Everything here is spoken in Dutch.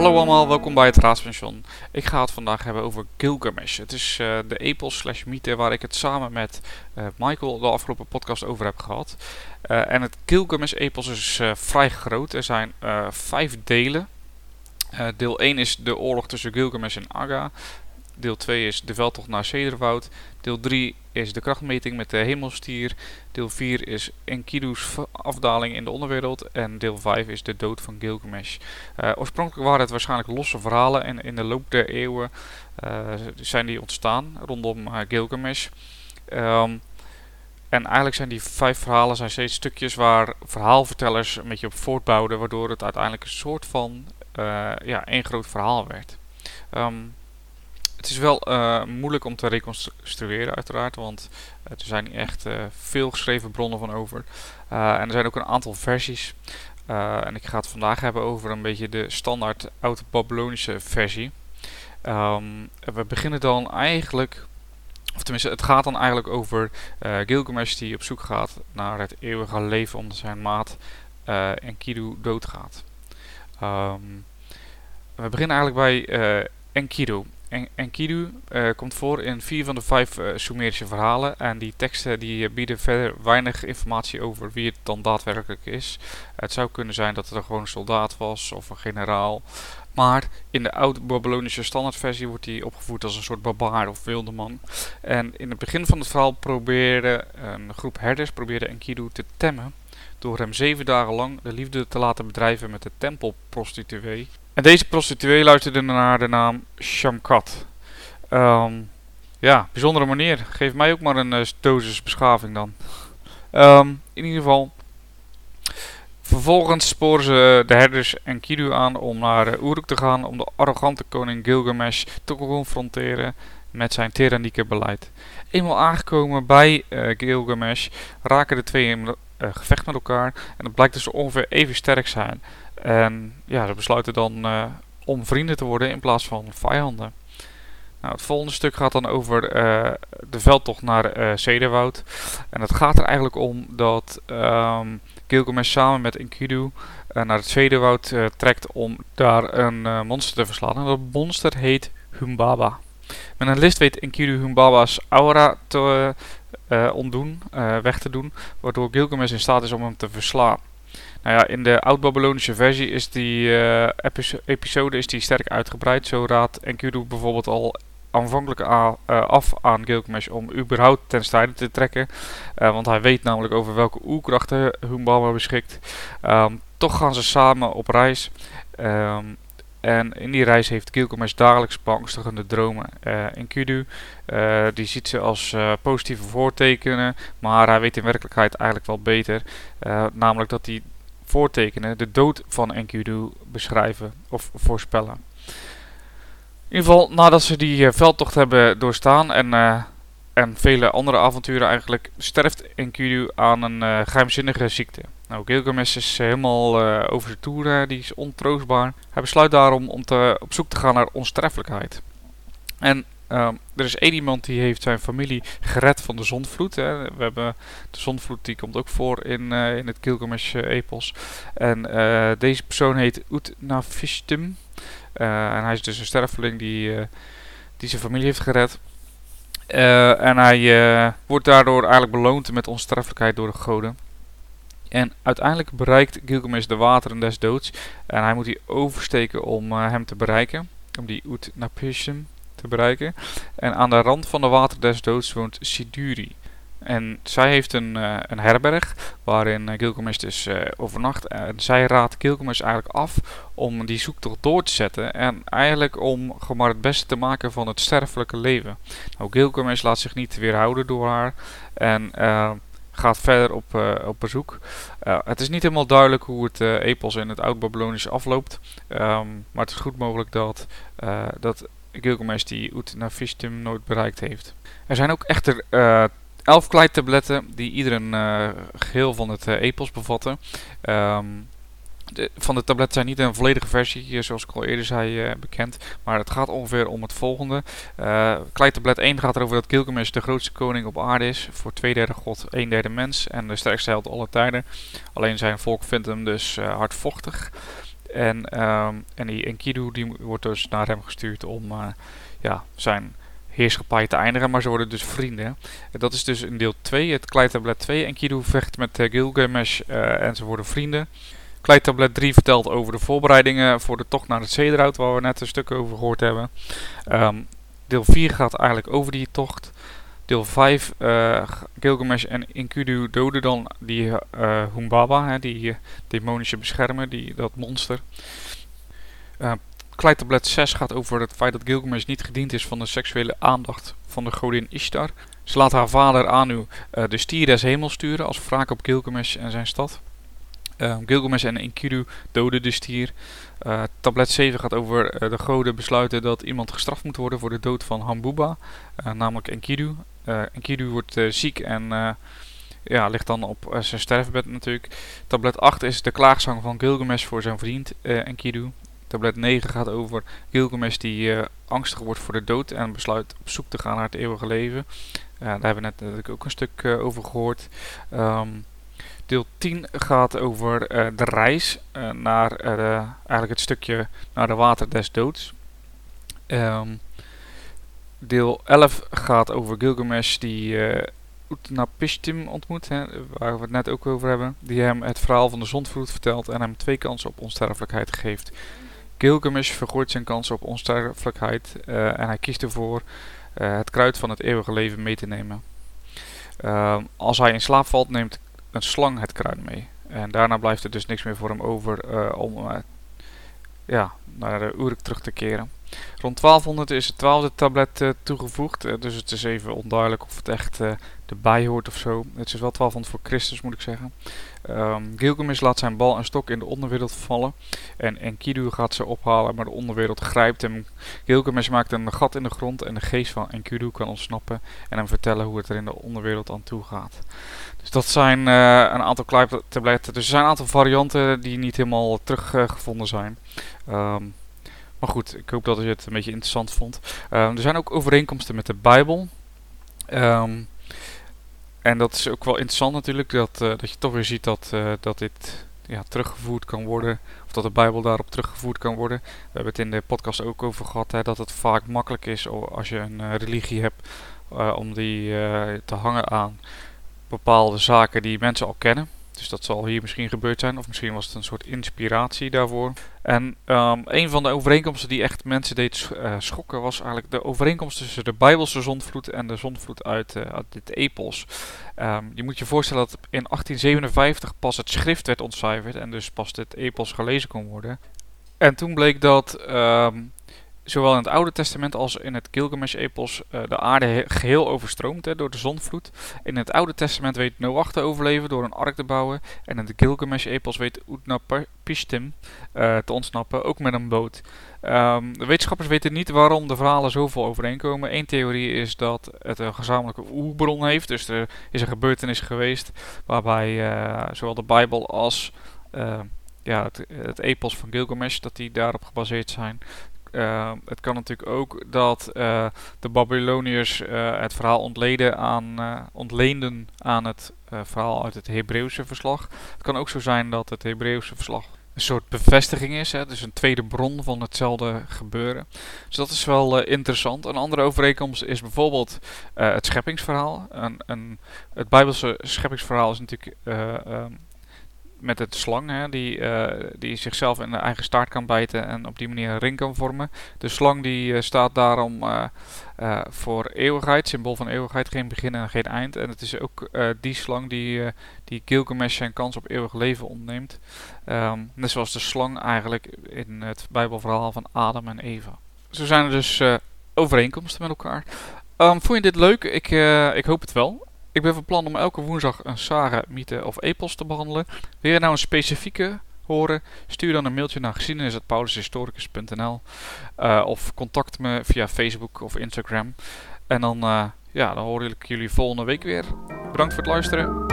Hallo allemaal, welkom bij het Raadspension. Ik ga het vandaag hebben over Gilgamesh. Het is uh, de epos slash mythe waar ik het samen met uh, Michael de afgelopen podcast over heb gehad. Uh, en het Gilgamesh-epos is vrij groot. Er zijn vijf delen. deel 1 is de oorlog tussen Gilgamesh en Aga. Deel 2 is de veldtocht naar Cederwoud. Deel 3 is de krachtmeting met de hemelstier. Deel 4 is Enkidu's afdaling in de onderwereld. En deel 5 is de dood van Gilgamesh. Uh, oorspronkelijk waren het waarschijnlijk losse verhalen. En in de loop der eeuwen uh, zijn die ontstaan rondom uh, Gilgamesh. Um, en eigenlijk zijn die vijf verhalen zijn steeds stukjes waar verhaalvertellers een beetje op voortbouwden. Waardoor het uiteindelijk een soort van ja, één groot verhaal werd. Um, het is wel uh, moeilijk om te reconstrueren uiteraard, want uh, er zijn echt uh, veel geschreven bronnen van over. en er zijn ook een aantal versies. en ik ga het vandaag hebben over een beetje de standaard oud-Babylonische versie. Um, we beginnen dan eigenlijk, of tenminste het gaat dan eigenlijk over Gilgamesh die op zoek gaat naar het eeuwige leven omdat zijn maat Enkidu doodgaat. Um, we beginnen eigenlijk bij Enkidu. En Enkidu uh, komt voor in vier van de vijf uh, Sumerische verhalen. En die teksten die uh, bieden verder weinig informatie over wie het dan daadwerkelijk is. Het zou kunnen zijn dat het er gewoon een soldaat was of een generaal. Maar in de oude Babylonische standaardversie wordt hij opgevoerd als een soort barbaar of wildeman. En in het begin van het verhaal probeerde een groep herders probeerde Enkidu te temmen. Door hem zeven dagen lang de liefde te laten bedrijven met de tempelprostituee deze prostituee luisterde naar de naam Shamkat. Um, ja, bijzondere manier. Geef mij ook maar een uh, dosis beschaving dan. Um, in ieder geval. Vervolgens sporen ze de herders en Kidu aan om naar uh, Uruk te gaan om de arrogante koning Gilgamesh te confronteren met zijn tyrannieke beleid. Eenmaal aangekomen bij Gilgamesh raken de twee in gevecht met elkaar en het blijkt dat ze ongeveer even sterk zijn. En ja, ze besluiten dan uh, om vrienden te worden in plaats van vijanden. Nou, het volgende stuk gaat dan over uh, de veldtocht naar uh. En het gaat er eigenlijk om dat um, Gilgamesh samen met Enkidu naar het Cederwoud trekt om daar een monster te verslaan. En dat monster heet Humbaba. Met een list weet Enkidu Humbaba's aura te ontdoen, weg te doen, waardoor Gilgamesh in staat is om hem te verslaan. Nou ja, in de oud-Babylonische versie is die uh, episode is die sterk uitgebreid. Zo raadt Enkidu bijvoorbeeld al aanvankelijk uh, af aan Gilgamesh om überhaupt ten strijde te trekken. Uh, want hij weet namelijk over welke oerkrachten Humbaba beschikt. Um, toch gaan ze samen op reis. Um, en in die reis heeft Gilgamesh dagelijks beangstigende dromen. Uh, Enkidu die ziet ze als positieve voortekenen, maar hij weet in werkelijkheid eigenlijk wel beter. namelijk dat hij voortekenen de dood van Enkidu beschrijven of voorspellen. In ieder geval, nadat ze die uh, veldtocht hebben doorstaan en, uh, en vele andere avonturen eigenlijk, sterft Enkidu aan een uh, geheimzinnige ziekte. Nou, Gilgamesh is helemaal over zijn toeren, die is ontroostbaar. Hij besluit daarom om te, op zoek te gaan naar onsterfelijkheid. En Um, er is één iemand die heeft zijn familie gered van de zondvloed. Hè. We hebben de zondvloed die komt ook voor in, uh, in het Gilgamesh-epos. En uh, deze persoon heet Utnapishtim. Uh, en hij is dus een sterfeling die, die zijn familie heeft gered. en hij wordt daardoor eigenlijk beloond met onsterfelijkheid door de goden. En uiteindelijk bereikt Gilgamesh de wateren des doods. En hij moet die oversteken om hem te bereiken. Om die Utnapishtim te bereiken. En aan de rand van de water des doods woont Siduri. En zij heeft een, uh, een herberg waarin uh, Gilgamesh dus uh, overnacht. En zij raadt Gilgamesh eigenlijk af om die zoektocht door te zetten. En eigenlijk om gewoon maar het beste te maken van het sterfelijke leven. Nou, Gilgamesh laat zich niet weerhouden door haar. En gaat verder op, op bezoek. het is niet helemaal duidelijk hoe het epos in het Oud-Babylonisch afloopt. Um, maar het is goed mogelijk dat, dat Gilgamesh die Utnapishtim nooit bereikt heeft. Er zijn ook echter uh, elf kleitabletten die ieder een uh, geheel van het uh, epos bevatten. Um, de, van de tabletten zijn niet een volledige versie, zoals ik al eerder zei, bekend. Maar het gaat ongeveer om het volgende. Uh, kleitablet 1 gaat erover dat Gilgamesh de grootste koning op aarde is. Voor twee derde god, een derde mens. En de sterkste held alle tijden. Alleen zijn volk vindt hem dus hardvochtig. En, ehm, en die Enkidu die wordt dus naar hem gestuurd om ja, zijn heerschappij te eindigen, maar ze worden dus vrienden. Dat is dus in deel 2, het kleitablet 2. Enkidu vecht met Gilgamesh en ze worden vrienden. Kleitablet 3 vertelt over de voorbereidingen voor de tocht naar het Zederhout, waar we net een stuk over gehoord hebben. Ehm, deel 4 gaat eigenlijk over die tocht. Deel 5, uh, eh, Gilgamesh en Enkidu doden dan die uh, Humbaba, hè, die uh, demonische beschermer, die, dat monster. Uh, Kleitablet 6 gaat over het feit dat Gilgamesh niet gediend is van de seksuele aandacht van de godin Ishtar. Ze laat haar vader Anu de stier des hemels sturen als wraak op Gilgamesh en zijn stad. Ehm, Gilgamesh en Enkidu doden de stier. Uh, tablet 7 gaat over uh, de goden besluiten dat iemand gestraft moet worden voor de dood van Hambuba, uh, namelijk Enkidu. Enkidu wordt ziek en ja, ligt dan op zijn sterfbed natuurlijk. Tablet 8 is de klaagzang van Gilgamesh voor zijn vriend Enkidu. Tablet 9 gaat over Gilgamesh die angstig wordt voor de dood en besluit op zoek te gaan naar het eeuwige leven. daar hebben we net natuurlijk ook een stuk over gehoord. Um, Deel 10 gaat over de reis naar eigenlijk het stukje naar de water des doods. Um, deel 11 gaat over Gilgamesh die Utnapishtim ontmoet, hè, waar we het net ook over hebben. Die hem het verhaal van de zondvloed vertelt en hem twee kansen op onsterfelijkheid geeft. Gilgamesh vergooit zijn kansen op onsterfelijkheid en hij kiest ervoor het kruid van het eeuwige leven mee te nemen. Als hij in slaap valt, neemt een slang het kruid mee. En daarna blijft er dus niks meer voor hem over uh, om uh, ja, naar de Uruk terug te keren. Rond 1200 is het twaalfde tablet uh, toegevoegd. dus het is even onduidelijk of het echt erbij hoort of zo. Het is wel 1200 voor Christus moet ik zeggen. Um, Gilgamesh laat zijn bal en stok in de onderwereld vallen. En Enkidu gaat ze ophalen, maar de onderwereld grijpt hem. Gilgamesh maakt een gat in de grond en de geest van Enkidu kan ontsnappen en hem vertellen hoe het er in de onderwereld aan toe gaat. Dus dat zijn uh, een aantal tabletten. Dus er zijn een aantal varianten die niet helemaal teruggevonden zijn. Um, maar goed, ik hoop dat je het een beetje interessant vond. Um, er zijn ook overeenkomsten met de Bijbel. Um, en dat is ook wel interessant natuurlijk, dat, uh, dat je toch weer ziet dat, uh, dat dit ja, teruggevoerd kan worden. Of dat de Bijbel daarop teruggevoerd kan worden. We hebben het in de podcast ook over gehad, hè, dat het vaak makkelijk is als je een religie hebt om die te hangen aan bepaalde zaken die mensen al kennen. Dus dat zal hier misschien gebeurd zijn, of misschien was het een soort inspiratie daarvoor. En um, een van de overeenkomsten die echt mensen deed uh, schokken was eigenlijk de overeenkomst tussen de Bijbelse zondvloed en de zondvloed uit, uh, uit dit epos. Um, je moet je voorstellen dat in 1857 pas het schrift werd ontcijferd en dus pas dit epos gelezen kon worden. En toen bleek dat um, zowel in het Oude Testament als in het Gilgamesh-epos uh, de aarde geheel overstroomd hè, door de zonvloed. In het Oude Testament weet Noach te overleven door een ark te bouwen. En in het Gilgamesh-epos weet Utnapishtim uh, te ontsnappen, ook met een boot. Um, de wetenschappers weten niet waarom de verhalen zoveel overeenkomen. Eén theorie is dat het een gezamenlijke oerbron heeft. Dus er is een gebeurtenis geweest waarbij uh, zowel de Bijbel als ja, het, het epos van Gilgamesh, dat die daarop gebaseerd zijn. Uh, het kan natuurlijk ook dat uh, de Babyloniërs uh, het verhaal ontleden aan, ontleenden aan het verhaal uit het Hebreeuwse verslag. Het kan ook zo zijn dat het Hebreeuwse verslag een soort bevestiging is, hè, dus een tweede bron van hetzelfde gebeuren. Dus dat is wel interessant. Een andere overeenkomst is bijvoorbeeld het scheppingsverhaal. Een, een, het Bijbelse scheppingsverhaal is natuurlijk ehm, met het slang, hè, die, uh, die zichzelf in de eigen staart kan bijten en op die manier een ring kan vormen. De slang die uh, staat daarom uh, voor eeuwigheid, symbool van eeuwigheid, geen begin en geen eind. En het is ook die slang die, die Gilgamesh zijn kans op eeuwig leven ontneemt. Um, net zoals de slang eigenlijk in het Bijbelverhaal van Adam en Eva. Zo zijn er dus overeenkomsten met elkaar. Um, vond je dit leuk? Ik, ik hoop het wel. Ik ben van plan om elke woensdag een saga, mythe of epos te behandelen. Wil je nou een specifieke horen? Stuur dan een mailtje naar geschiedenis.paulushistoricus.nl uh, of contact me via Facebook of Instagram. En dan, uh, ja, dan hoor ik jullie volgende week weer. Bedankt voor het luisteren.